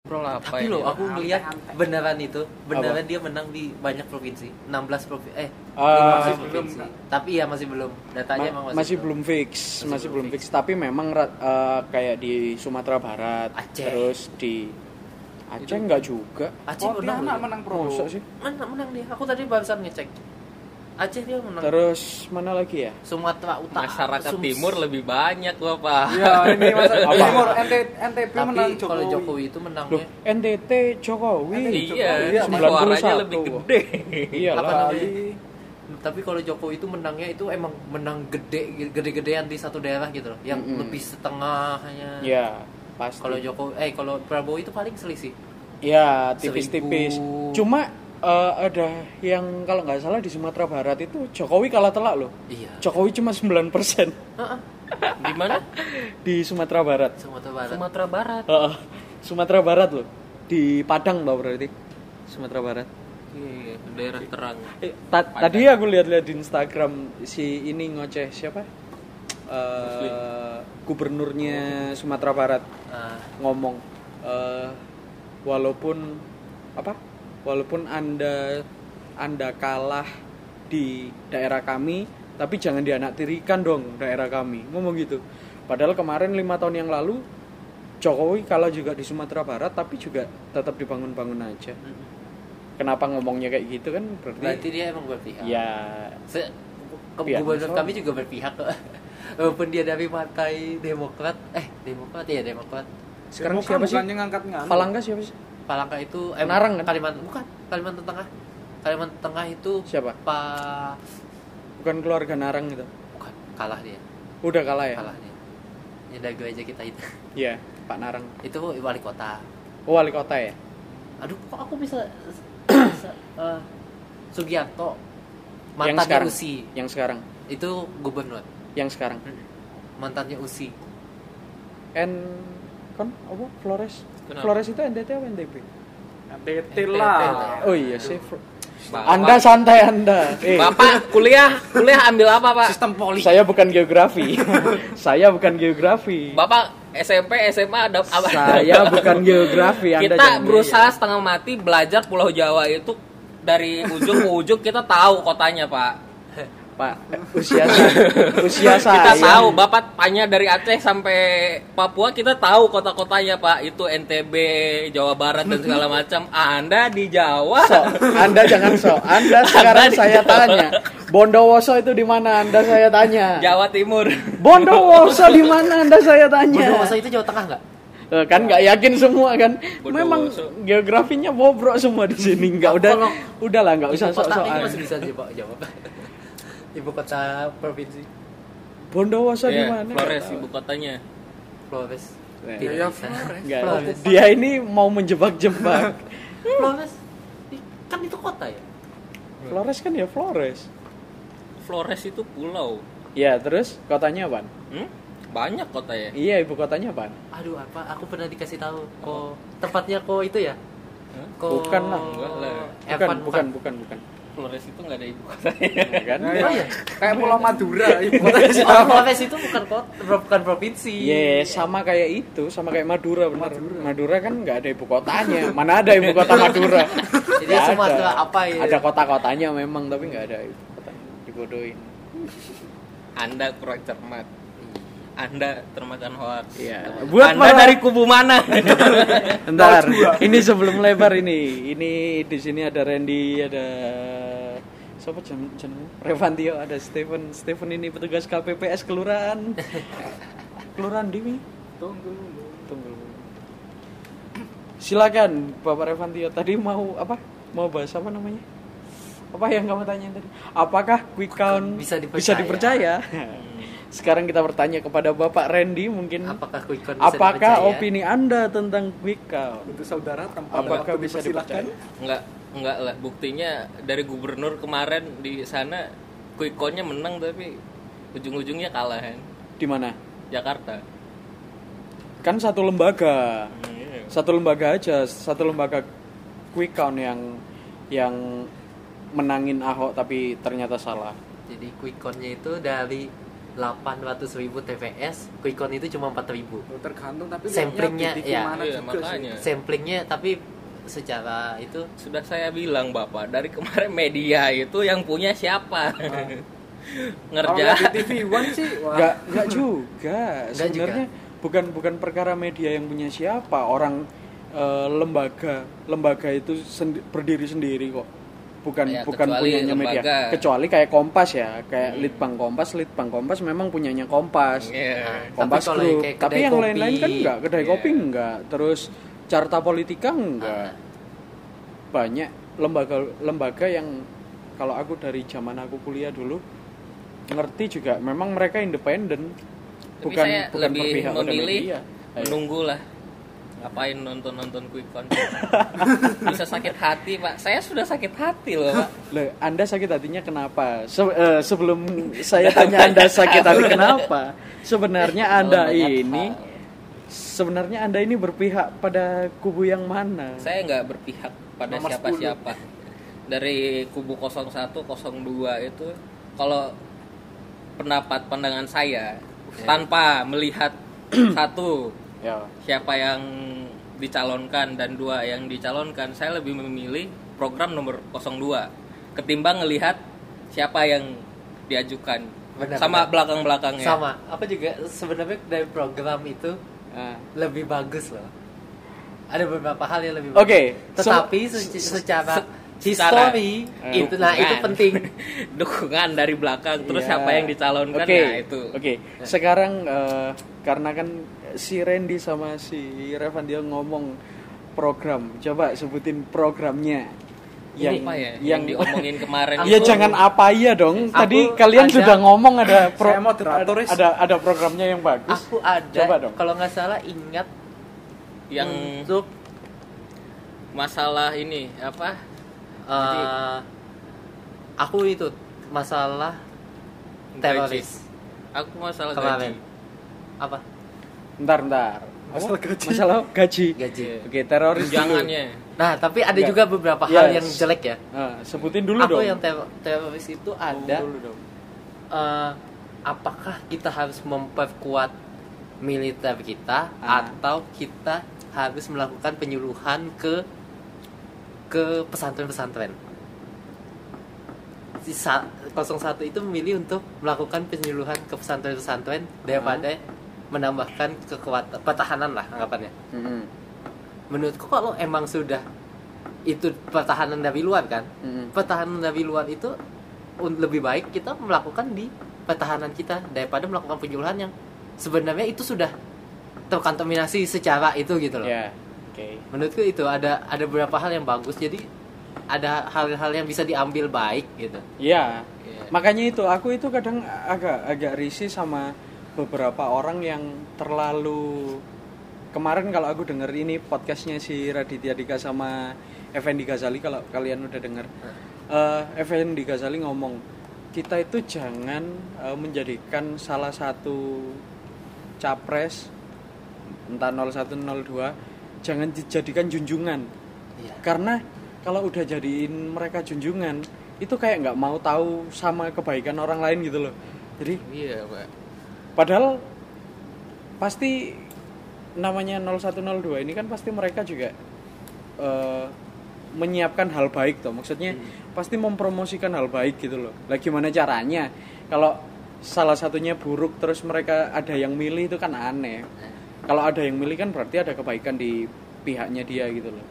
Pro lah apa Tapi loh aku ngeliat beneran itu, beneran dia menang di banyak provinsi, 16 provinsi, eh Ah. 15 provinsi. Tapi ya masih belum, datanya Ma- emang masih, masih, belum fix, masih, belum fix. Tapi memang eh, kayak di Sumatera Barat, Aceh. terus di Aceh enggak juga. Aceh menang, Pontianak loh. menang pro. Masa sih? menang, menang dia. Aku tadi barusan ngecek. Aceh dia menang. Terus mana lagi ya? Sumatera Utara, Masyarakat Sum- Timur lebih banyak bapak. Ya ini masa Apa? Timur NT, NTB Tapi menang kalau Jokowi. Jokowi itu Loh, menangnya NTT Jokowi. NTT Iya, Iya, suaranya 91. lebih gede. Iya apa lah. Tapi kalau Jokowi itu menangnya itu emang menang gede, gede-gedean di satu daerah gitu loh, yang Mm-mm. lebih setengahnya. Ya, pasti. Kalau Jokowi, eh kalau Prabowo itu paling selisih. Ya, tipis-tipis. Cuma eh, ada yang kalau nggak salah di Sumatera Barat itu Jokowi kalah telak loh. Iya. Jokowi cuma 9% Heeh. Di mana? di Sumatera Barat. Sumatera Barat. Sumatera Barat. Heeh. Sumatera Barat loh. Di Padang loh berarti. Sumatera Barat. Iya, daerah terang. Eh, ta- tadi aku lihat-lihat di Instagram si ini ngoceh siapa? Eh, gubernurnya Sumatera Barat Ah, ngomong eh, walaupun apa? Walaupun Anda Anda kalah di daerah kami, tapi jangan dianaktirikan dong daerah kami. Ngomong gitu. Padahal kemarin lima tahun yang lalu Jokowi kalah juga di Sumatera Barat, tapi juga tetap dibangun-bangun aja. Kenapa ngomongnya kayak gitu kan? Berarti, berarti dia emang berpihak. ya Se gubernur kami juga berpihak kok. Walaupun dia dari partai Demokrat, eh Demokrat ya Demokrat. sekarang Bukan, siapa sih? ngangkat. Palangka siapa sih? Palangka itu eh, Penarang kan? Kalimantan bukan Kalimantan Tengah. Kalimantan Tengah itu Siapa? Pak Bukan keluarga Narang gitu. bukan kalah dia, Udah kalah ya? kalah dia. Ya dagu aja kita itu. Iya, Pak Narang. itu wali kota. Oh, wali kota ya? Aduh, kok aku bisa, bisa eh, Sugiarto yang mantannya sekarang. Usi Yang sekarang. itu gubernur Yang sekarang. mantannya Usi N kon apa? Flores. Kenapa? Flores itu NTT apa NTB? NTT NTT lah. Oh iya sih. Bapak- Anda santai Anda. Eh, Bapak kuliah, kuliah ambil apa, Pak? sistem poli saya bukan geografi. saya bukan geografi. Bapak SMP, SMA ada apa? Saya bukan geografi. Anda kita berusaha setengah mati belajar Pulau Jawa itu dari ujung ke ujung kita tahu kotanya, Pak. Pak, usia saya. Usia saya. Kita tahu, Bapak tanya dari Aceh sampai Papua kita tahu kota-kotanya, Pak. Itu NTB, Jawa Barat dan segala macam. Anda di Jawa. So, Anda jangan so. Anda sekarang di saya Jawa. tanya. Bondowoso itu di mana? Anda saya tanya. Jawa Timur. Bondowoso di mana? Anda saya tanya. Bondowoso itu Jawa Tengah nggak Eh, kan nggak yakin semua kan memang Bondowoso. geografinya bobrok semua di sini nggak udah udahlah nggak usah sok-sokan masih bisa jawab jawab ibu kota provinsi Bondowoso di Iya, mana Flores ibu kotanya. Flores Tidak ya, bisa. Flores. Dia ini mau menjebak-jebak Flores kan itu kota ya Flores kan ya Flores Flores itu pulau. ya terus kotanya apa Hmm? Banyak kota ya. iya ibu kotanya apa aduh apa aku pernah dikasih tahu kok tempatnya kok itu ya Hah? kok Bukan lah. Enggak lah. bukan bukan bukan bukan Flores itu nggak ada ibu kotanya. Ya kan Nah, Oh, iya. Kayak Pulau Madura ibu kota Oh, Flores itu bukan kota bukan provinsi Iya, sama kayak itu, sama kayak Madura benar. Madura. kan nggak ada ibu kotanya. Mana ada ibu kota Madura? Jadi Nggak Sumatera ada. apa ya? Ada kota-kotanya memang, tapi nggak ada ibu kotanya. Dibodohin. Anda kurang cermat. Anda termakan hoax. Iya. Buat Anda para- dari kubu mana? Bentar, ini sebelum lebar ini. Ini di sini ada Randy, ada siapa jam jam Revantio, ada Stephen. Stephen ini petugas KPPS kelurahan. kelurahan Dimi. Tunggu. Tunggu. Silakan Bapak Revantio. Tadi mau apa? Mau bahas apa namanya? Apa yang kamu tanya tadi? Apakah quick count bisa dipercaya? Bisa dipercaya? Sekarang kita bertanya kepada Bapak Randy mungkin apakah quick count bisa apakah dipercaya? opini Anda tentang quick count? Untuk saudara tanpa Apakah waktu bisa dipersilakan. dipercaya? Enggak, enggak lah. Buktinya dari gubernur kemarin di sana quick count-nya menang tapi ujung-ujungnya kalah kan. Di mana? Jakarta. Kan satu lembaga. Hmm, iya. Satu lembaga aja, satu lembaga quick count yang yang menangin Ahok tapi ternyata salah. jadi quick count-nya itu dari 800 ribu TPS Quickcon itu cuma 4 ribu Oh, tergantung tapi Samplingnya, ya. Iya, makanya. sih. samplingnya tapi secara itu Sudah saya bilang Bapak, dari kemarin media itu yang punya siapa? Kalau Ngerja. di TV One sih wah. Enggak, enggak juga. Sebenarnya bukan bukan perkara media yang punya siapa, orang eh, lembaga lembaga itu sendi- berdiri sendiri kok. Bukan Ya, bukan punyanya media. lembaga. Kecuali kayak Kompas ya, kayak Hmm. Litbang Kompas, Litbang Kompas memang punyanya Kompas. Iya. Kompas Tapi kayak Tapi yang kopi, lain-lain kan enggak, kedai Iya. kopi enggak, terus Carta Politika enggak. Ah. Banyak lembaga-lembaga yang kalau aku dari zaman aku kuliah dulu ngerti juga memang mereka independen. Bukan saya bukan lebih memilih media. Ayo. menunggu lah. Ngapain nonton-nonton Quick Count? Bisa sakit hati, Pak. Saya sudah sakit hati loh, Pak. Loh, Anda sakit hatinya kenapa? Se- eh, sebelum saya tanya Anda sakit hati kenapa? Sebenarnya Anda ini sebenarnya Anda ini berpihak pada kubu yang mana? Saya nggak berpihak pada Nomor siapa-siapa. Dari kubu 01, 02 itu kalau pendapat pandangan saya tanpa melihat satu Ya. siapa yang dicalonkan dan dua yang dicalonkan, saya lebih memilih program nomor 02 ketimbang melihat siapa yang diajukan Benar, sama benar. belakang-belakangnya. sama apa juga sebenarnya dari program itu Ah. lebih bagus loh ada beberapa hal yang lebih Oke, bagus so- tetapi secara se- secara- history. Eh, itu nah itu penting. Dukungan dari belakang. Terus Iya. siapa yang dicalonkan? Oke, nah itu. Oke, sekarang eh, karena kan si Randy sama si Revan dia ngomong program, coba sebutin programnya. Ini apa ya? Yang, diomongin kemarin Ya itu? jangan apa iya dong. Aku Tadi kalian ada- sudah ngomong ada Saya moderatoris. ada ada programnya yang bagus. aku ada. Coba dong. kalau nggak salah ingat yang untuk masalah ini apa eh, aku itu masalah teroris aku masalah kemarin gaji apa Bentar, bentar. Masalah gaji. Masalah gaji. gaji Oke, teroris dulu. tunjangannya nah tapi ada Enggak. juga beberapa hal Yes. yang jelek ya Nah, sebutin dulu aku dong. yang ter- teroris itu ada dulu dong. eh, apakah kita harus memperkuat militer kita Ah. atau kita harus melakukan penyuluhan ke ke pesantren-pesantren. Si sa- 01 itu memilih untuk melakukan penyuluhan ke pesantren-pesantren daripada menambahkan kekuatan pertahanan lah anggapannya. Mm-mm. Menurutku kalau emang sudah itu pertahanan dari luar kan, Mm-mm. pertahanan dari luar itu lebih baik kita melakukan di pertahanan kita daripada melakukan penyuluhan yang sebenarnya itu sudah terkontaminasi secara itu gitu loh. Ya. Oke. Menurutku itu ada ada beberapa hal yang bagus jadi ada hal-hal yang bisa diambil baik gitu. Iya. Iya. Makanya itu aku itu kadang agak agak risih sama beberapa orang yang terlalu kemarin kalau aku denger ini podcastnya si Raditya Dika sama Effendi Ghazali kalau kalian udah denger eh Effendi Ghazali ngomong kita itu jangan eh, menjadikan salah satu capres entah 01 02 jangan dijadikan junjungan. Iya. karena kalau udah jadiin mereka junjungan itu kayak nggak mau tahu sama kebaikan orang lain gitu loh. Jadi iya pak. padahal pasti namanya 0102 ini kan pasti mereka juga eh, menyiapkan hal baik toh. Maksudnya pasti mempromosikan hal baik gitu loh. Lah gimana caranya? Kalau salah satunya buruk terus mereka ada yang milih itu kan aneh kalau ada yang milih kan berarti ada kebaikan di pihaknya dia gitu loh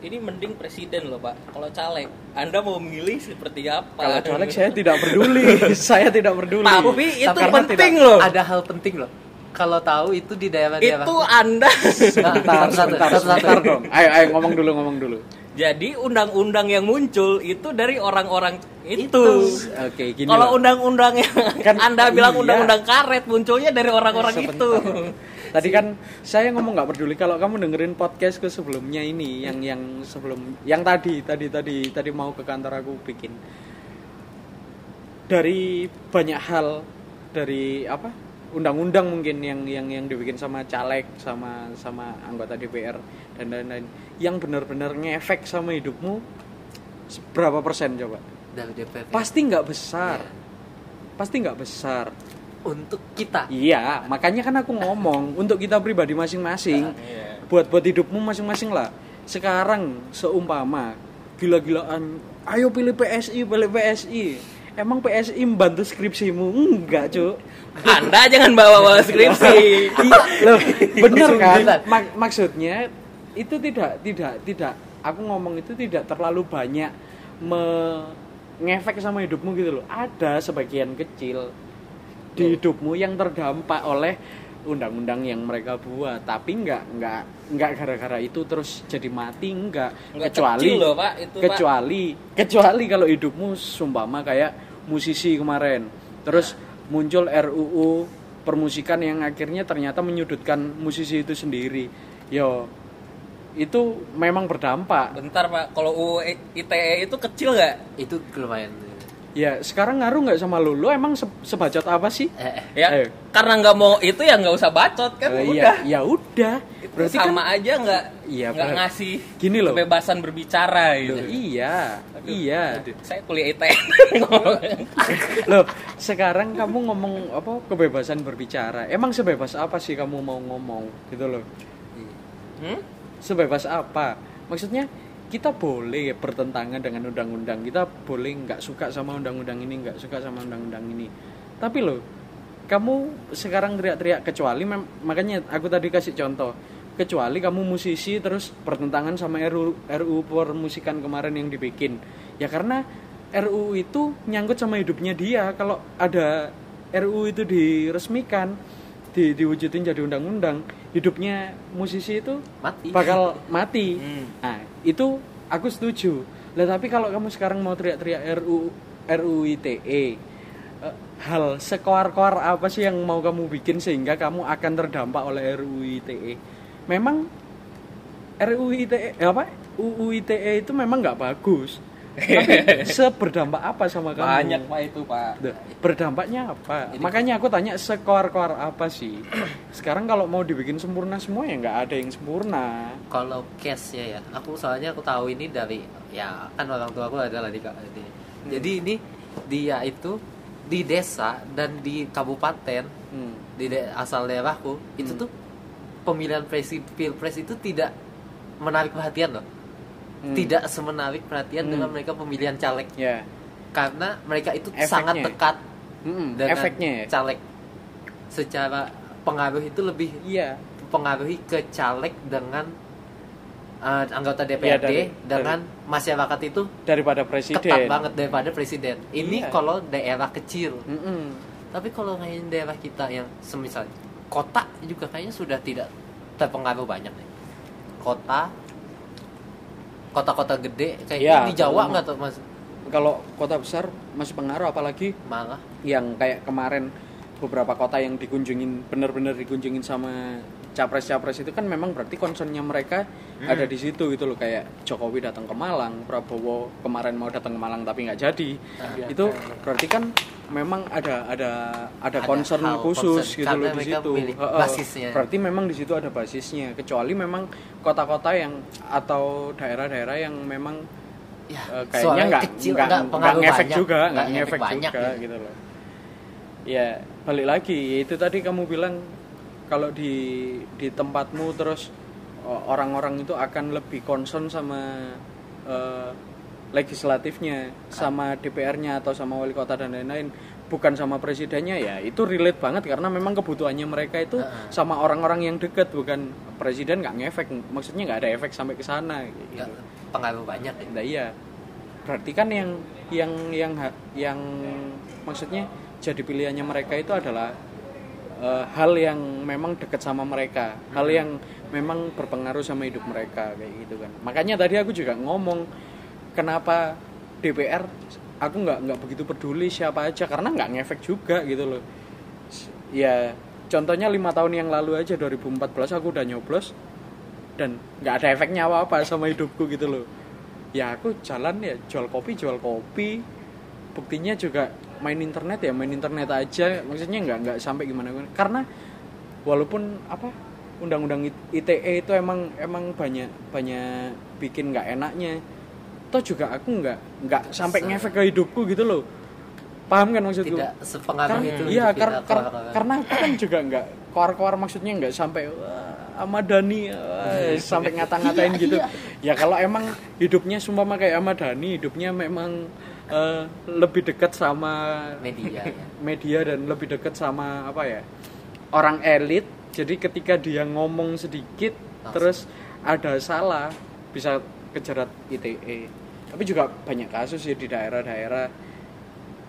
ini mending presiden loh pak kalau caleg anda mau milih seperti apa Kalau caleg saya tidak peduli, saya tidak peduli. Tapi itu Karena penting tidak- loh Ada hal penting loh. Kalau tahu itu di daerah-daerah itu anda Sebentar, Satu, sebentar, sebentar dong. Ayo, ayo ngomong dulu, ngomong dulu. Jadi undang-undang yang muncul itu dari orang-orang itu, Oke, gini. kalau undang-undang yang Kan anda bilang iya. undang-undang karet munculnya dari orang-orang Sebentar. itu Tadi kan saya ngomong nggak peduli kalau kamu dengerin podcastku sebelumnya ini yang yang sebelum yang tadi tadi tadi tadi mau ke kantor aku bikin dari banyak hal dari apa undang-undang mungkin yang yang yang dibikin sama caleg sama sama anggota DPR dan lain-lain yang benar-benar ngefek sama hidupmu berapa persen coba? Dari DPR. pasti nggak besar. Pasti nggak besar. Untuk kita? Iya makanya kan aku ngomong untuk kita pribadi masing-masing Iya. buat buat hidupmu masing-masing lah. Sekarang seumpama gila-gilaan ayo pilih PSI pilih PSI emang PSI membantu skripsimu enggak cuk Anda jangan bawa-bawa skripsi. Iya, loh, bener kan? Mak- maksudnya itu tidak tidak tidak aku ngomong itu tidak terlalu banyak mengefek sama hidupmu gitu loh. Ada sebagian kecil di hidupmu yang terdampak oleh undang-undang yang mereka buat, tapi nggak nggak nggak gara-gara itu terus jadi mati nggak. Nggak kecuali loh, Pak, itu, Pak. kecuali kecuali kalau hidupmu sumpama kayak musisi kemarin. Terus muncul RUU permusikan yang akhirnya ternyata menyudutkan musisi itu sendiri. Yo itu memang berdampak. Bentar Pak, kalau UU ITE itu kecil nggak? itu lumayan Ya sekarang ngaruh nggak sama lu? Lu emang se- sebacot apa sih? eh, Ya, Ayo. karena nggak mau itu ya nggak usah bacot kan Eh, udah. ya, ya udah. Berarti sama kan aja nggak Iya, nggak ngasih Gini loh. kebebasan berbicara gitu. Loh, iya, Aduh, iya. aduh, Saya kuliah ITE. Loh, sekarang kamu ngomong apa kebebasan berbicara. Emang sebebas apa sih kamu mau ngomong gitu loh? hmm? Sebebas apa? Maksudnya kita boleh bertentangan dengan undang-undang. Kita boleh nggak suka sama undang-undang ini, nggak suka sama undang-undang ini. Tapi loh, kamu sekarang teriak-teriak kecuali makanya aku tadi kasih contoh. Kecuali kamu musisi terus bertentangan sama RU RU permusikan kemarin yang dibikin. Ya karena RU itu nyangkut sama hidupnya dia. Kalau ada RU itu diresmikan, di, diwujudin jadi undang-undang, hidupnya musisi itu mati bakal mati. Hmm. Nah, itu aku setuju. Lah tapi kalau kamu sekarang mau teriak-teriak RU RUU ITE eh, hal sekoar-koar apa sih yang mau kamu bikin sehingga kamu akan terdampak oleh RUU ITE? Memang RUU ITE eh, apa? UU ITE itu memang nggak bagus. Tapi seberdampak apa sama kamu? Banyak Pak itu Pak. Berdampaknya apa? Makanya aku tanya sekoar-koar apa sih? Sekarang kalau mau dibikin sempurna semua ya nggak ada yang sempurna. kalau case nya ya aku soalnya aku tahu ini dari ya kan orang tua aku adalah di di- jadi ini dia itu di desa dan di kabupaten Hmm. di de- asal daerahku itu Hmm. tuh pemilihan presi pilpres itu tidak menarik perhatian loh Hmm. tidak semenarik perhatian Hmm. dengan mereka pemilihan caleg Ya. karena mereka itu Efeknya. sangat dekat Mm-mm, dengan efeknya ya. caleg secara pengaruh itu lebih Iya. pengaruhi ke caleg dengan uh, anggota DPRD Iya, dari- dengan masyarakat itu Daripada presiden. ketat banget daripada presiden. Ini Iya. kalau daerah kecil. Mm-mm. Tapi kalau kayak daerah kita yang semisal kota juga kayaknya sudah tidak terpengaruh banyak nih. Kota kota-kota gede kayak Iya, di Jawa nggak tuh Mas? Kalau kota besar masih pengaruh apalagi Malah yang kayak kemarin beberapa kota yang dikunjungin bener-bener dikunjungin sama capres-capres itu kan memang berarti concernnya mereka ada di situ gitu loh kayak Jokowi datang ke Malang, Prabowo kemarin mau datang ke Malang tapi nggak jadi. Nah, itu berarti kan memang ada ada ada Ada concern hal khusus concern, gitu loh di situ. basisnya. Berarti memang di situ ada basisnya. Kecuali memang kota-kota yang atau daerah-daerah yang memang ya Eh, kayaknya nggak nggak nggak ngefek banyak, juga nggak ngefek banyak juga ya. gitu loh ya balik lagi itu tadi kamu bilang kalau di di tempatmu terus orang-orang itu akan lebih concern sama eh, legislatifnya sama DPR-nya atau sama wali kota dan lain-lain bukan sama presidennya ya itu relate banget karena memang kebutuhannya mereka itu sama orang-orang yang dekat bukan presiden nggak ngefek maksudnya nggak ada efek sampai ke sana gitu. pengaruh banyak ya. Nah, iya. Berarti kan yang yang yang yang maksudnya jadi pilihannya mereka itu adalah eh, hal yang memang dekat sama mereka, hal yang memang berpengaruh sama hidup mereka kayak gitu kan. Makanya tadi aku juga ngomong kenapa DPR aku nggak nggak begitu peduli siapa aja karena nggak ngefek juga gitu loh. Ya contohnya lima tahun yang lalu aja 2014 aku udah nyoblos dan nggak ada efeknya apa apa sama hidupku gitu loh. Ya aku jalan ya jual kopi jual kopi. Buktinya juga main internet ya main internet aja. Maksudnya nggak nggak sampai gimana gimana. Karena walaupun apa undang-undang ITE itu emang emang banyak banyak bikin nggak enaknya toh juga aku nggak nggak sampai ngefek ke hidupku gitu loh paham kan maksudku tidak sepengaruh Kar- itu iya kar- kar- keluar-keluar. karena aku kan juga nggak koar-koar maksudnya nggak sampai Dhani wah, sampai ngata-ngatain gitu ya kalau emang hidupnya sumpah kayak Ahmad Dhani hidupnya memang eh, lebih dekat sama media ya. media dan lebih dekat sama apa ya orang elit jadi ketika dia ngomong sedikit Langsung. terus ada salah bisa kejerat ITE tapi juga banyak kasus ya di daerah-daerah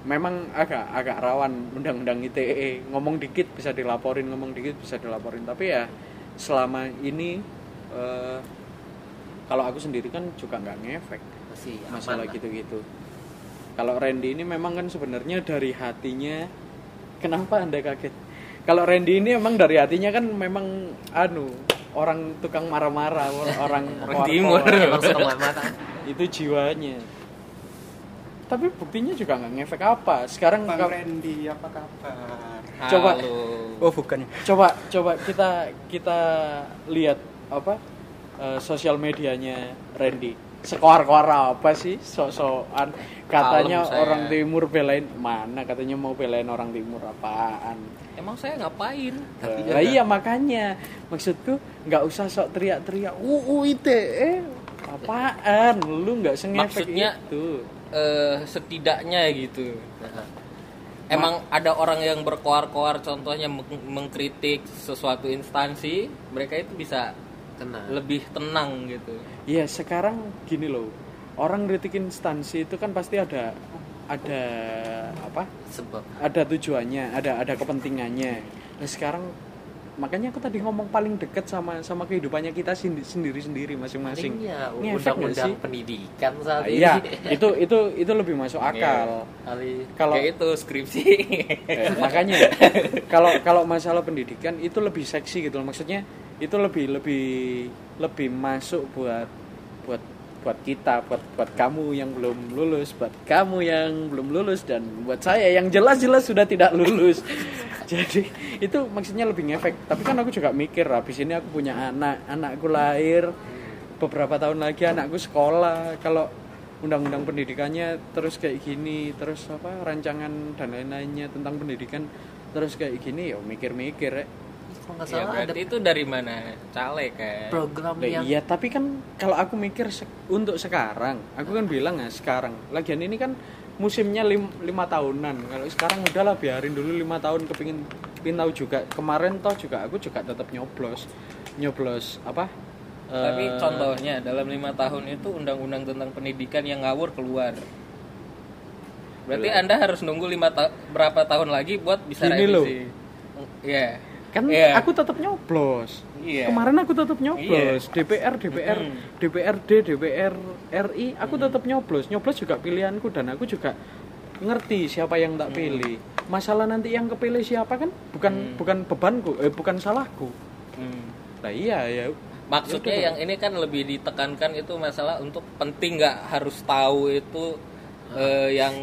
memang agak agak rawan undang-undang ITE ngomong dikit bisa dilaporin ngomong dikit bisa dilaporin tapi ya selama ini eh, kalau aku sendiri kan juga nggak ngefek masih masalah lah. gitu-gitu. Kalau Randy ini memang kan sebenarnya dari hatinya kenapa Anda kaget? Kalau Randy ini memang dari hatinya kan memang anu orang tukang marah-marah, orang Orang timur. Emang Itu jiwanya. Tapi buktinya juga nggak ngefek apa. Sekarang Bang Randy, apa kabar? Coba. Halo. Oh, bukan. coba coba kita kita lihat apa eh, sosial medianya Randy sekoar-koar apa sih sok-sokan katanya Kalem saya. orang timur belain mana katanya mau belain orang timur apaan Emang saya ngapain? lah iya makanya maksudku nggak usah sok teriak-teriak UU ITE apaan lu nggak sengefek Maksudnya- itu Eh, setidaknya gitu. Nah, Emang ada orang yang berkoar-koar contohnya meng- mengkritik sesuatu instansi, mereka itu bisa kena lebih tenang gitu. Iya sekarang gini loh orang kritik instansi itu kan pasti ada ada apa sebab ada tujuannya, ada ada kepentingannya. Nah sekarang makanya aku tadi ngomong paling deket sama sama kehidupannya kita sendiri sendiri masing-masing. Nggak undang-undang pendidikan saat Ah, ini Iya, itu itu itu lebih masuk akal. kali Kalau Kayak itu skripsi. eh, makanya kalau kalau masalah pendidikan itu lebih seksi gitu loh. Maksudnya itu lebih lebih lebih masuk buat buat kita, buat buat kamu yang belum lulus, buat kamu yang belum lulus dan buat saya yang jelas-jelas sudah tidak lulus. Jadi itu maksudnya lebih ngefek. Tapi kan aku juga mikir, habis ini aku punya anak, anakku lahir beberapa tahun lagi anakku sekolah. Kalau undang-undang pendidikannya terus kayak gini, terus apa rancangan dan lain-lainnya tentang pendidikan terus kayak gini ya mikir-mikir ya. Kalau nggak ya, salah ada berarti itu dari mana? Caleg kan. program Lah yang iya, tapi kan kalau aku mikir se- untuk sekarang, aku kan bilang ya sekarang. Lagian ini kan musimnya lim, lima tahunan. Kalau sekarang udahlah biarin dulu lima tahun kepingin tahu juga. Kemarin toh juga aku juga tetap nyoblos, nyoblos apa? Tapi eh, contohnya dalam lima tahun itu undang-undang tentang pendidikan yang ngawur keluar. Berarti Belum. anda harus nunggu lima ta- berapa tahun lagi buat bisa Gini loh. revisi. Iya. Kan Iya. aku tetap nyoblos. Iya. Kemarin aku tetap nyoblos. DPR, DPR, Mm. DPRD, DPR RI, aku tetap nyoblos. Nyoblos juga pilihanku dan aku juga ngerti siapa yang tak pilih. Masalah nanti yang kepilih siapa kan bukan Mm. bukan bebanku, eh bukan salahku. Hmm. Lah iya ya. Maksudnya Yaudah. yang ini kan lebih ditekankan itu masalah untuk penting nggak harus tahu itu eh, yang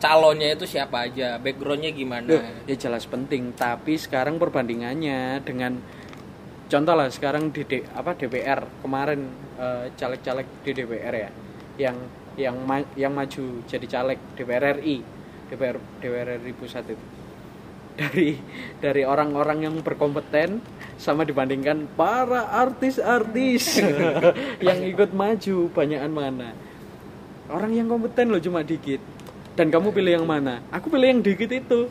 calonnya itu siapa aja, backgroundnya gimana. Loh, ya jelas penting, tapi sekarang perbandingannya dengan contoh lah sekarang di D- apa DPR kemarin eh, caleg-caleg di DPR ya yang yang ma- yang maju jadi caleg DPR RI DPR DPR RI pusat itu. Dari dari orang-orang yang berkompeten sama dibandingkan para artis-artis yang ikut maju banyakan mana. Orang yang kompeten loh cuma dikit dan kamu pilih yang mana? Aku pilih yang dikit itu.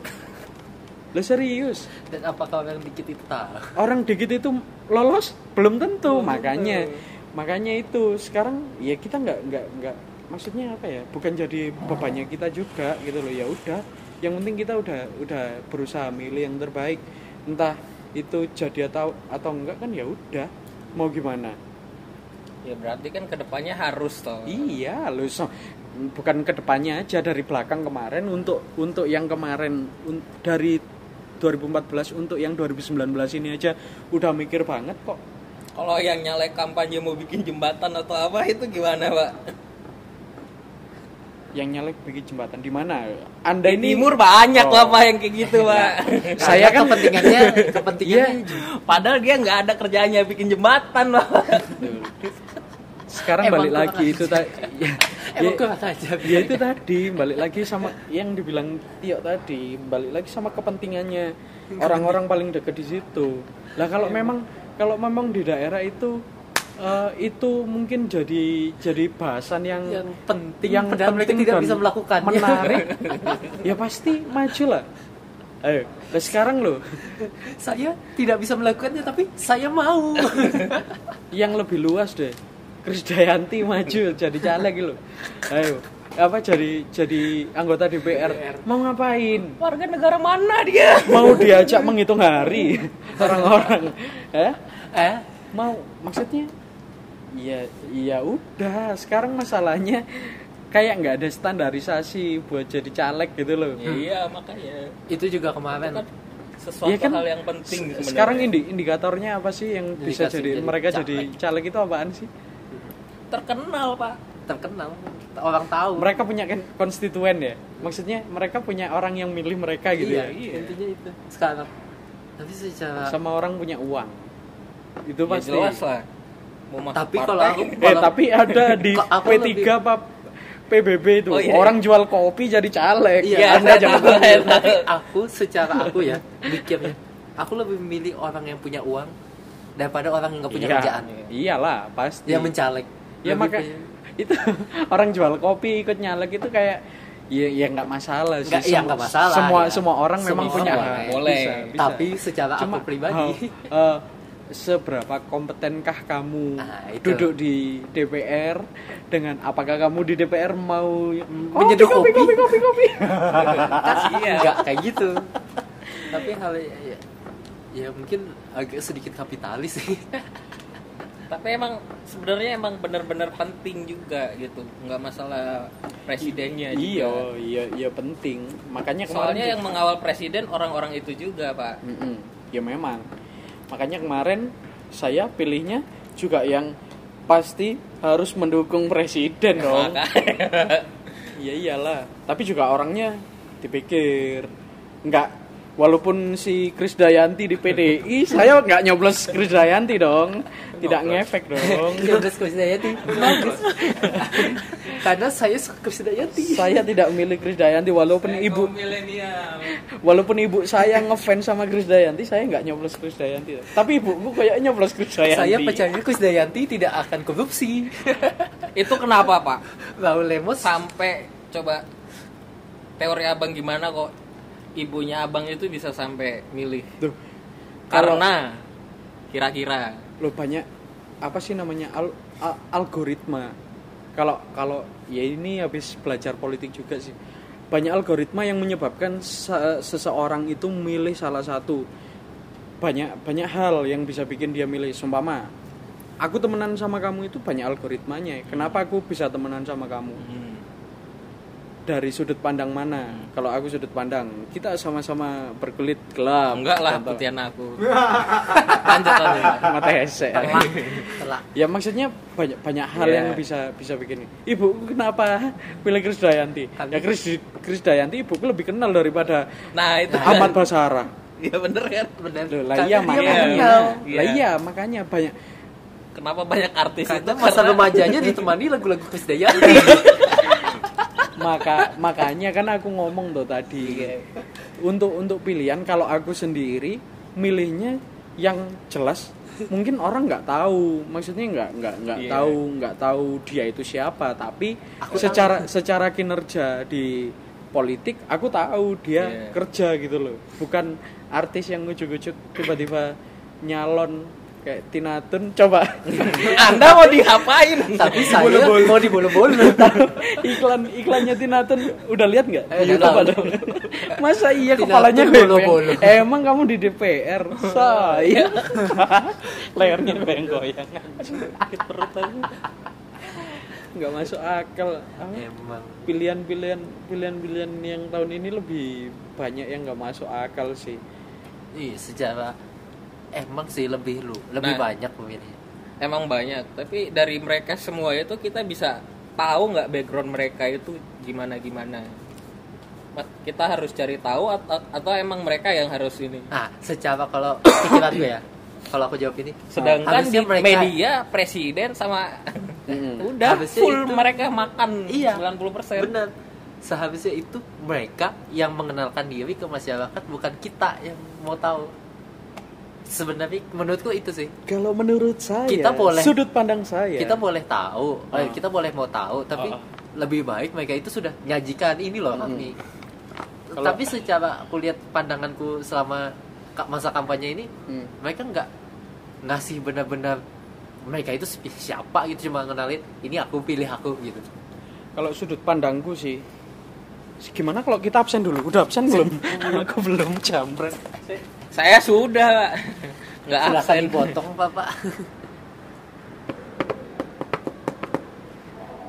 Lo serius? Dan apakah yang dikit itu tahu orang dikit itu lolos? Belum tentu. Makanya makanya itu. Sekarang ya kita nggak nggak nggak maksudnya apa ya? Bukan jadi bebannya kita juga gitu loh. Ya udah. Yang penting kita udah udah berusaha milih yang terbaik. Entah itu jadi atau atau enggak kan ya udah. Mau gimana? Ya berarti kan ke depannya harus toh. iya lo so, bukan ke depannya aja dari belakang kemarin untuk untuk yang kemarin un- dari 2014 untuk yang 2019 ini aja udah mikir banget kok Kalau yang nyalek kampanye mau bikin jembatan atau apa itu gimana, Pak? yang nyalek bikin jembatan di mana anda Di ini timur banyak Oh. lah Pak yang kayak gitu, Pak. Saya kan- kepentingannya kepentingannya Iya. Padahal dia nggak ada kerjanya bikin jembatan, Pak. Sekarang Emang balik lagi itu tadi ya, Emang ya- aja. ya itu tadi balik lagi sama yang dibilang Tio tadi balik lagi sama kepentingannya. Orang-orang paling dekat di situ. Lah kalau memang kalau memang di daerah itu eh, itu mungkin jadi jadi bahasan yang yang penting yang padahal mereka penting tidak bisa melakukannya. menarik. Ya pasti maju lah. Ayo nah sekarang loh. Saya tidak bisa melakukannya tapi saya mau. Yang lebih luas deh Krisdayanti maju jadi caleg gitu loh ayo apa jadi jadi anggota DPR, mau ngapain? Warga negara mana dia? mau diajak menghitung hari orang-orang. Eh? Eh? Mau maksudnya? Ya ya udah sekarang masalahnya kayak nggak ada standarisasi buat jadi caleg gitu loh iya, makanya. itu juga kemarin. Kan sesuatu Iya kan, hal yang penting se- sebenarnya. sekarang indi indikatornya apa sih yang bisa Indikasi jadi jadi mereka caleg. jadi caleg itu apaan sih terkenal, Pak. terkenal. Orang tahu. Mereka punya kan konstituen ya? Maksudnya mereka punya orang yang milih mereka gitu iya, ya? intinya itu. Sekarang tapi secara sama orang punya uang. Itu Ya, pasti. jelas lah. Mau masuk Tapi partai, kalau aku- eh Kalau- tapi ada di Kok aku P3 lebih- apa PBB itu Oh, iya. orang jual kopi jadi caleg. Iya, anda saya jangan tahu, saya tahu. tapi aku secara aku ya mikirnya aku lebih memilih orang yang punya uang daripada orang yang nggak punya Iya, kerjaan. Iyalah pasti. Yang mencaleg ya maka itu orang jual kopi ikut nyalek itu kayak ya ya nggak masalah sih Nggak, iya, Sem- nggak masalah, semua ya. semua orang Semua memang punya orang, ya. Boleh. Bisa, bisa. tapi secara Cuma, aku pribadi uh, uh, seberapa kompetenkah kamu Nah, itu. duduk di DPR dengan apakah kamu di DPR mau menyeduh kopi, kopi kopi kopi iya nggak kayak gitu tapi hal ya, ya mungkin agak sedikit kapitalis sih Tapi emang sebenarnya emang benar-benar penting juga gitu. Nggak masalah presidennya iya juga. iya iya penting makanya kemarin Soalnya yang mengawal presiden orang-orang itu juga, Pak. Mm-mm. ya memang makanya kemarin saya pilihnya juga yang pasti harus mendukung presiden dong iya iyalah tapi juga orangnya dipikir nggak walaupun si Krisdayanti di PDI saya nggak nyoblos Krisdayanti dong tidak ngefek dong. Udah Krisdayanti bagus karena saya suka Krisdayanti saya tidak milih Krisdayanti walaupun ibu milenial. walaupun ibu saya ngefans sama Krisdayanti saya nggak nyoblos Krisdayanti tapi ibuku kayak nyoblos Krisdayanti saya percaya Krisdayanti tidak akan korupsi. Itu kenapa, Pak? Raul Lemos? Sampai coba teori Abang gimana kok ibunya Abang itu bisa sampai milih? Tuh, kalau Karena kira-kira lo banyak apa sih namanya al- a- algoritma. Kalau kalau ya ini habis belajar politik juga sih. Banyak algoritma yang menyebabkan se- seseorang itu milih salah satu. Banyak banyak hal yang bisa bikin dia milih. Seumpama aku temenan sama kamu itu banyak algoritmanya. Kenapa aku bisa temenan sama kamu? Hmm, dari sudut pandang mana? Kalau aku sudut pandang kita sama-sama berkulit gelap. Enggak lah contoh. putihan aku. Lanjut lanjut. mata hesek telak ya maksudnya banyak banyak hal Iya. yang bisa bisa bikin ibu kenapa? Pilih Krisdayanti Kan- ya Kris Krisdayanti ibuku lebih kenal daripada Nah, itu Ahmad Basara Iya bener kan? benar Loh, lah iya dia makanya. mengenal. lah iya makanya banyak Kenapa banyak artis karena itu? masa remajanya ditemani lagu-lagu Krisdayanti maka makanya kan aku ngomong tuh tadi Iya. untuk untuk pilihan kalau aku sendiri milihnya yang jelas mungkin orang nggak tahu maksudnya nggak nggak nggak Iya. tahu nggak tahu dia itu siapa tapi Aku secara secara kinerja di politik aku tahu dia Iya. kerja gitu loh bukan artis yang ujuk-ujuk tiba-tiba nyalon kayak Tina Tun coba. Anda mau diapain? tapi saya mau dibolo-bolo. Iklan iklannya Tina Tun udah lihat nggak? Eh, di YouTube ada. Masa iya Tina kepalanya Tun goyang bolo-bolo. emang kamu di DPR saya lehernya goyang-goyang sakit perut aku nggak masuk akal. Emang. Pilihan-pilihan pilihan-pilihan yang tahun ini lebih banyak yang nggak masuk akal sih. Iya, secara emang sih lebih lu, lebih Nah. banyak pemilih. Emang banyak, tapi dari mereka semua itu kita bisa tahu nggak background mereka itu gimana gimana. Ma- Kita harus cari tahu atau, atau emang mereka yang harus ini. Nah, secara kalau pikiran gue ya, kalau aku jawab ini sedangkan di media presiden sama Mm-mm. udah full itu- mereka makan Iya. 90% benar seharusnya itu mereka yang mengenalkan diri ke masyarakat bukan kita yang mau tahu sebenarnya menurutku itu sih Kalau menurut saya, Kita boleh- sudut pandang saya, kita boleh tahu Ah. kita boleh mau tahu tapi Ah. lebih baik mereka itu sudah nyajikan ini loh Hmm. kami Kalau- tapi secara aku lihat pandanganku selama masa kampanye ini Hmm. mereka nggak ngasih benar-benar mereka itu si- siapa gitu cuma ngenalin ini aku pilih aku gitu kalau sudut pandangku sih, gimana kalau kita absen dulu? Udah absen belum? Aku belum jambret. Saya sudah Pak. nggak silakan absen dipotong bapak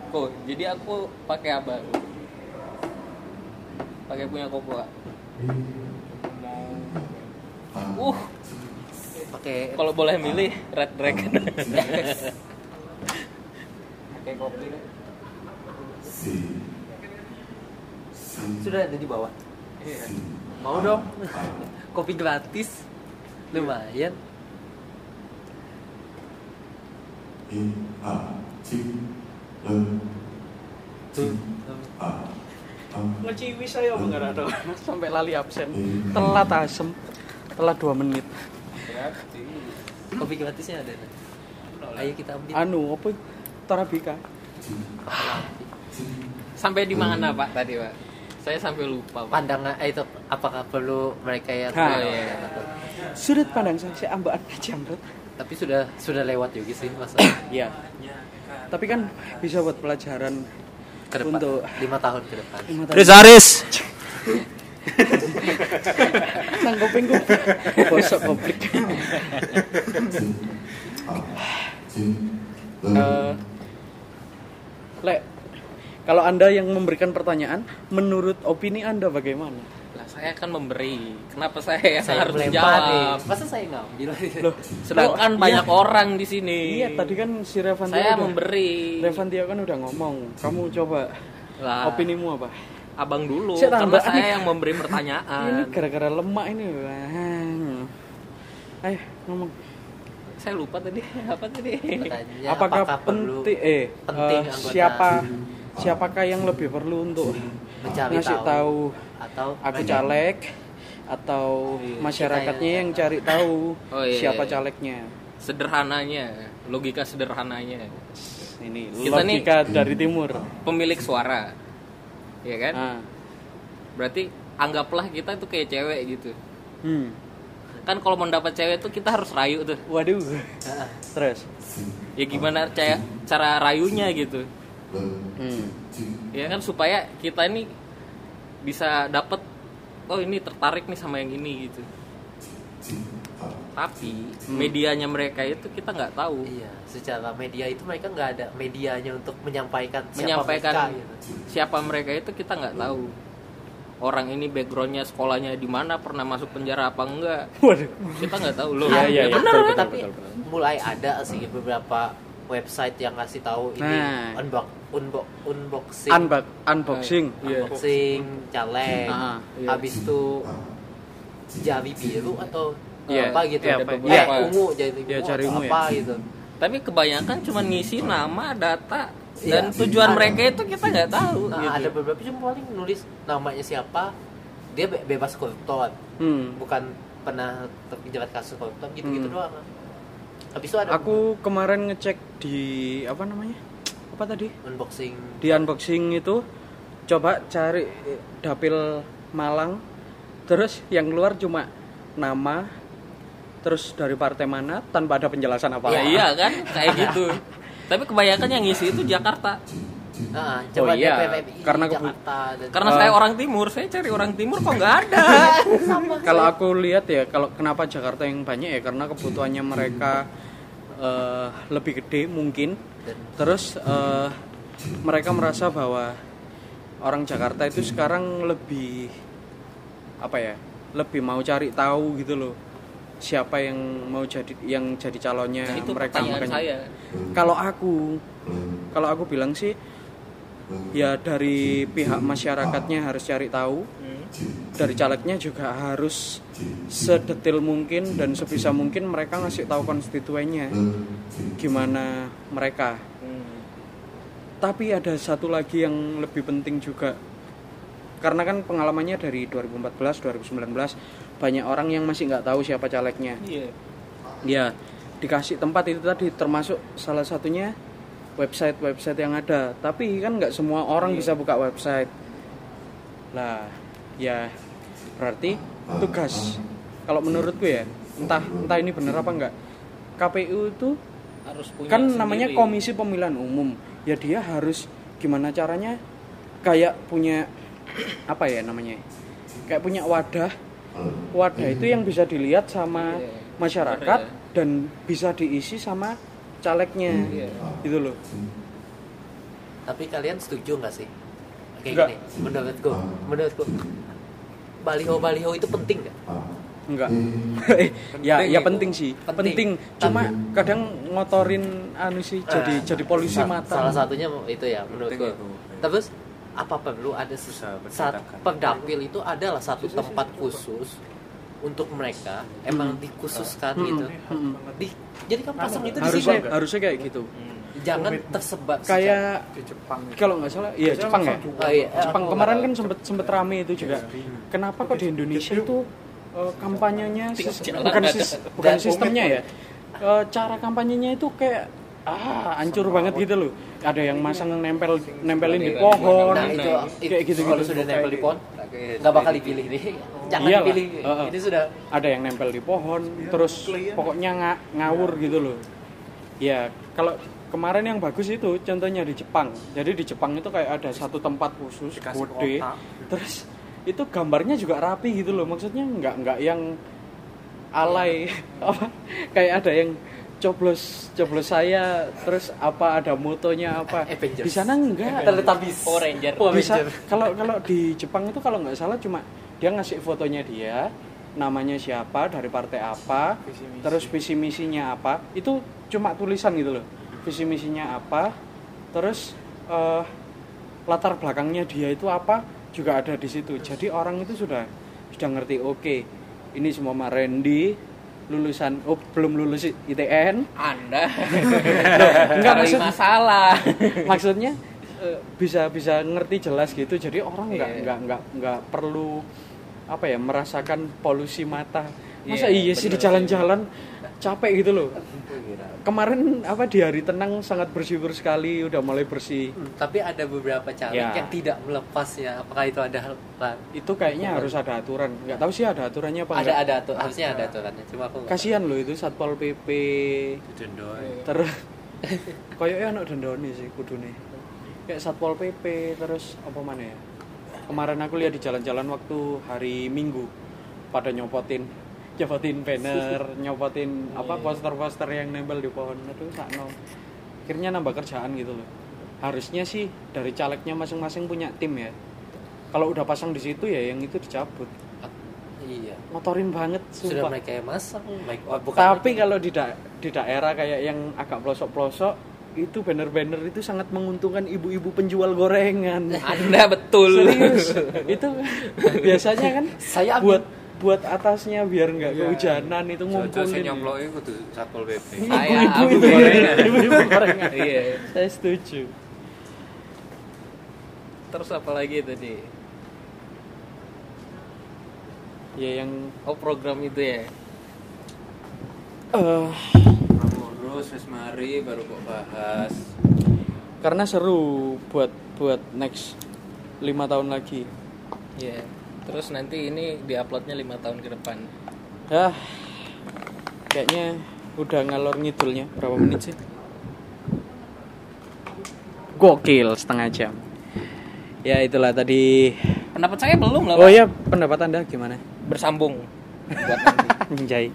kok jadi aku pakai apa pakai punya Kopo Kak. uh pakai kalau boleh milih Red Dragon pakai kopi deh. sudah ada di bawah Iya. Mau dong. Kopi gratis. Lumayan. Ngeciwi saya enggak ada sampai lali absen. Telat asem. Telat 2 menit. kopi gratisnya ada ayo kita ambil. Anu, apa? Torabika. sampai di mana Pak? Tadi Pak saya sampai lupa Pak pandangan eh, itu apakah perlu mereka yang Ha. iya. Sudut pandang saya, ambaan jambret. tapi sudah sudah lewat juga sih masa Iya. Tapi kan bisa buat pelajaran ke depan Untuk- lima tahun ke depan tahun. Rizaris. Nang kupingku bosok koplik. Eh, Lek, kalau Anda yang memberikan pertanyaan, menurut opini Anda bagaimana? lah saya akan memberi kenapa saya yang saya harus nih jawab masa saya ngambil Loh, sedangkan oh, banyak iya. orang di sini Iya, tadi kan si Revantio saya udah, memberi Revantio kan udah ngomong. Kamu coba lah opinimu apa? abang dulu Saya karena tambah saya nih. yang memberi Ini pertanyaan gara-gara lemak ini. Ayo ngomong. saya lupa tadi apa tadi apakah, perlu penting eh penting eh, siapa siapakah yang lebih perlu untuk mencari ngasih tahu, tahu? atau aku caleg atau masyarakatnya yang cari tahu Oh, iya, siapa iya. calegnya. Sederhananya logika sederhananya. Ini Kita nih- logika dari timur. pemilik suara ya kan? Ah. berarti anggaplah kita tuh kayak cewek gitu. Hmm. kan kalau mau dapat cewek tuh kita harus rayu tuh. Waduh. Terus? Ya gimana cara cara rayunya gitu hmm. ya kan supaya kita ini bisa dapet oh ini tertarik nih sama yang ini gitu. Tapi medianya mereka itu kita nggak tahu. Iya secara media itu mereka nggak ada medianya untuk menyampaikan siapa menyampaikan mereka, gitu. siapa mereka itu kita nggak tahu. Orang ini backgroundnya sekolahnya di mana pernah masuk penjara apa enggak. Waduh. Kita nggak tahu loh. Iya, iya, iya. bener betul, kan? betul, tapi betul, betul. mulai ada sih beberapa website yang ngasih tahu ini Nah. unbox unbox unboxing Unbox, unboxing Iya. unboxing caleg Ah, iya. habis itu jari biru atau Iya, apa gitu iya, Ada apa- beberapa. iya. ungu jari Iya, ungu jari atau ungu ya. apa gitu tapi kebanyakan cuma ngisi nama data dan Iya. tujuan Ada. mereka itu kita nggak tahu nah, gitu. ada beberapa cuma paling nulis namanya siapa dia be- bebas koruptor hmm. bukan pernah terjerat kasus koruptor gitu gitu Hmm. doang habis itu ada aku kemarin ngecek di apa namanya? Apa tadi? Unboxing. Di unboxing itu coba cari dapil Malang. Terus yang keluar cuma nama terus dari partai mana tanpa ada penjelasan apa Ya, iya kan? Kayak gitu. Tapi kebanyakan yang ngisi itu Jakarta Nah, coba Oh iya, DPPI karena kebu- Jakarta dan karena Eh. saya orang timur saya cari orang timur kok nggak ada? Kalau aku lihat ya kalau kenapa Jakarta yang banyak ya karena kebutuhannya mereka eh, lebih gede mungkin. Terus eh, mereka merasa bahwa orang Jakarta itu sekarang lebih apa ya lebih mau cari tahu gitu loh siapa yang mau jadi yang jadi calonnya Nah, itu mereka. makanya saya. kalau aku kalau aku bilang sih ya dari pihak masyarakatnya harus cari tahu. Dari calegnya juga harus sedetil mungkin dan sebisa mungkin mereka ngasih tahu konstituennya gimana mereka. Tapi ada satu lagi yang lebih penting juga. Karena kan pengalamannya dari 2014 2019 banyak orang yang masih nggak tahu siapa calegnya. Iya. ya dikasih tempat itu tadi termasuk salah satunya website-website yang ada tapi kan nggak semua orang bisa buka website lah ya berarti tugas kalau menurutku ya entah entah ini benar apa enggak KPU itu Harus punya kan sendiri. namanya komisi pemilihan umum ya dia harus gimana caranya kayak punya apa ya namanya kayak punya wadah wadah itu yang bisa dilihat sama Iya. masyarakat ya. dan bisa diisi sama calegnya Iya. gitu loh Tapi kalian setuju nggak sih? Kayak gini, menurutku, menurutku baliho-baliho itu penting nggak? enggak Eh, ya Penting ya itu. penting sih Penting. penting, cuma kadang ngotorin anu sih jadi Eh, jadi polisi sa- mata Salah satunya itu ya menurutku. Itu. Terus apa perlu ada saat pendapil itu adalah satu tempat khusus untuk mereka emang dikhususkan gitu. Mm-mm. Di, jadi kan pasang itu di harusnya sini. harusnya kayak gitu. Jangan tersebar kayak di Jepang kalau nggak salah iya Jepang ya? Oh, iya. Jepang. Kemarin kan sempet sempet rame itu juga. Kenapa kok di Indonesia itu eh, kampanyenya bukan sis- bukan sistemnya ya? Eh, cara kampanyenya itu kayak ah hancur banget gitu loh. Ada yang masang nempel nempelin di pohon Nah itu, itu kayak gitu kalau gitu sudah nempel di pohon nggak bakal dipilih nih. Jangan Iyalah. dipilih. Heeh. Ini sudah ada yang nempel di pohon terus pokoknya nga- ngawur gitu loh. Ya kalau kemarin yang bagus itu contohnya di Jepang. Jadi di Jepang itu kayak ada satu tempat khusus gede. terus itu gambarnya juga rapi gitu loh. Maksudnya nggak nggak yang alay. Apa? Kayak ada yang coblos coblos saya terus apa ada motonya apa Avengers. di sana enggak. Power Ranger. Power bisa kalau kalau di Jepang itu kalau nggak salah cuma dia ngasih fotonya dia namanya siapa dari partai apa Visi misi. terus visi misinya apa itu cuma tulisan gitu loh visi misinya apa terus eh, latar belakangnya dia itu apa juga ada di situ jadi orang itu sudah sudah ngerti oke ini semua Randy lulusan oh belum lulus ITN Anda. Enggak, cari maksud- masalah. maksudnya eh, bisa bisa ngerti jelas gitu. Jadi orang nggak Iya. nggak nggak nggak perlu apa ya merasakan polusi mata. Masa Iya, iya sih di jalan-jalan capek gitu loh. Kemarin apa di hari tenang sangat bersyukur sekali udah mulai bersih. Hmm, Tapi ada beberapa caleg Ya. yang tidak melepas ya. Apakah itu ada hal itu kayaknya harus ada aturan. Nggak tahu sih ada aturannya apa ada enggak ada atu- harusnya ada aturannya. Cuma aku kasihan loh itu satpol pp terus koyoknya anak dendone sih kudune. Kayak satpol pp terus apa mana ya? Kemarin aku lihat di jalan-jalan waktu hari minggu pada nyopotin nyopotin banner nyopotin apa poster-poster yang nempel di pohon aduh sakno akhirnya nambah kerjaan gitu loh harusnya sih dari calegnya masing-masing punya tim ya kalau udah pasang di situ ya yang itu dicabut Iya. motorin banget Sudah sumpah mereka yang masang, baik oh, bukan tapi mereka. kalau di da- di daerah kayak yang agak pelosok-pelosok itu banner-banner itu sangat menguntungkan ibu-ibu penjual gorengan. Anda betul. Serius. itu biasanya kan Saya buat buat atasnya biar nggak Iya. kehujanan itu ngumpulin. sing nyemploknya kudu Satpol PP. Abu itu. gorengan. Ibu-ibu gorengan. Iya. Saya setuju. Terus apa lagi tadi? Ya yang Oh program itu ya. eh Terus wis mari baru kok bahas. karena seru buat buat next lima tahun lagi. Iya. Terus nanti ini diuploadnya lima tahun ke depan. Ya, kayaknya udah ngalor ngidulnya berapa menit sih? Gokil setengah jam. Ya itulah tadi. Pendapat saya belum lah. Oh Pak. ya pendapat anda gimana? Bersambung. Buat nanti. Anjay.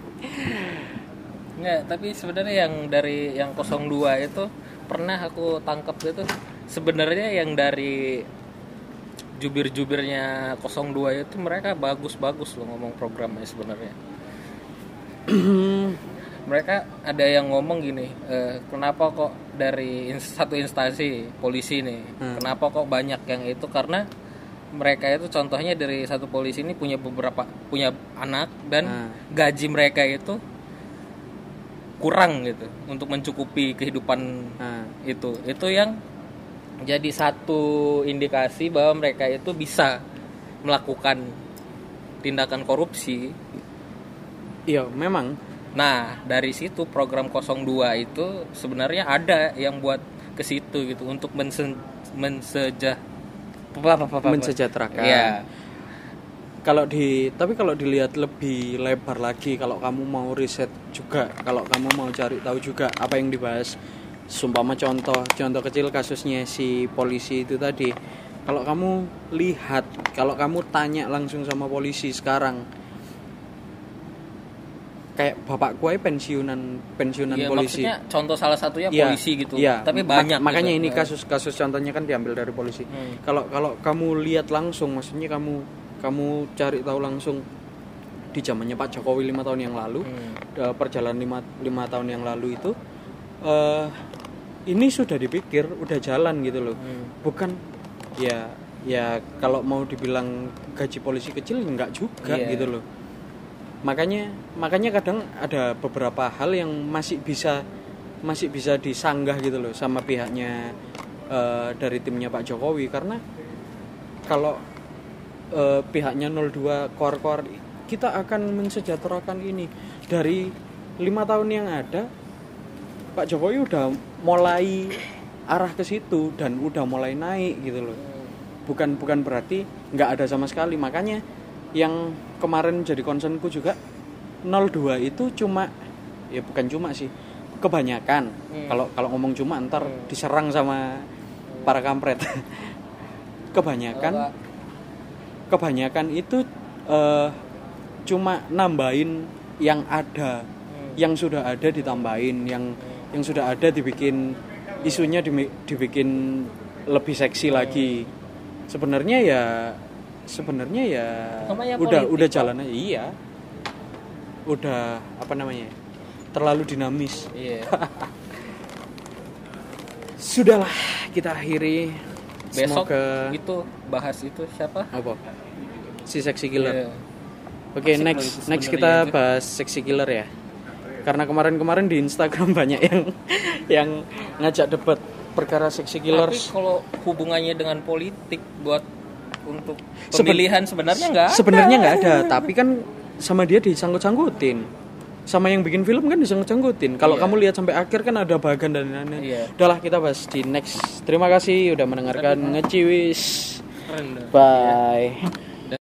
Enggak, tapi sebenarnya yang dari yang 02 itu pernah aku tangkap itu sebenarnya yang dari jubir-jubirnya 02 itu mereka bagus-bagus loh ngomong programnya sebenarnya. mereka ada yang ngomong gini eh, kenapa kok dari satu instansi polisi nih Hmm. kenapa kok banyak yang itu karena mereka itu contohnya dari satu polisi ini punya beberapa punya anak dan Hmm. gaji mereka itu kurang gitu untuk mencukupi kehidupan Nah, itu itu yang jadi satu indikasi bahwa mereka itu bisa melakukan tindakan korupsi iya memang Nah, dari situ program 02 itu sebenarnya ada yang buat ke situ gitu untuk mense menseja apa apa apa, apa. mensejahterakan. Iya. Kalau di tapi kalau dilihat lebih lebar lagi kalau kamu mau riset juga, kalau kamu mau cari tahu juga apa yang dibahas sumpama contoh contoh kecil kasusnya si polisi itu tadi. Kalau kamu lihat, kalau kamu tanya langsung sama polisi sekarang kayak bapak gue pensiunan pensiunan Iya, polisi. maksudnya contoh salah satunya Iya, polisi gitu. iya. Tapi banyak makanya gitu. ini kasus-kasus contohnya kan diambil dari polisi. Hmm. Kalau kalau kamu lihat langsung, maksudnya kamu kamu cari tahu langsung di zamannya Pak Jokowi lima tahun yang lalu, Hmm. eh, perjalanan lima, lima tahun yang lalu itu, eh ini sudah dipikir, udah jalan gitu loh. Hmm. Bukan ya ya kalau mau dibilang gaji polisi kecil nggak juga Iya. gitu loh. Makanya makanya kadang ada beberapa hal yang masih bisa masih bisa disanggah gitu loh sama pihaknya eh, dari timnya Pak Jokowi karena kalau eh, pihaknya 02 kor-kor kita akan mensejahterakan ini dari lima tahun yang ada Pak Jokowi udah mulai arah ke situ dan udah mulai naik gitu loh. Bukan bukan berarti nggak ada sama sekali. Makanya yang kemarin jadi concernku juga 02 itu cuma ya bukan cuma sih kebanyakan. Hmm. kalau kalau ngomong cuma ntar diserang sama para kampret. Kebanyakan kebanyakan itu eh, cuma nambahin yang ada. Hmm. yang sudah ada ditambahin yang yang sudah ada dibikin isunya dibikin lebih seksi lagi sebenarnya ya sebenarnya ya Namanya udah politik, udah jalan aja iya udah apa namanya terlalu dinamis Iya. sudahlah kita akhiri Besok semoga itu bahas itu siapa? apa si seksi killer Iya. Oke, loh next next kita itu. bahas seksi killer ya. Karena kemarin-kemarin di Instagram banyak yang yang ngajak debat perkara seksi Tapi killers. kalau hubungannya dengan politik buat untuk Seben- pemilihan sebenarnya nggak ada. Sebenarnya nggak ada, tapi kan sama dia disangkut-sangkutin. Sama yang bikin film kan disangkut-sangkutin. Kalau Iya. kamu lihat sampai akhir kan ada bagan dan lain-lain. Iya. Udahlah kita bahas di next. Terima kasih udah mendengarkan ngeciwis. Bye.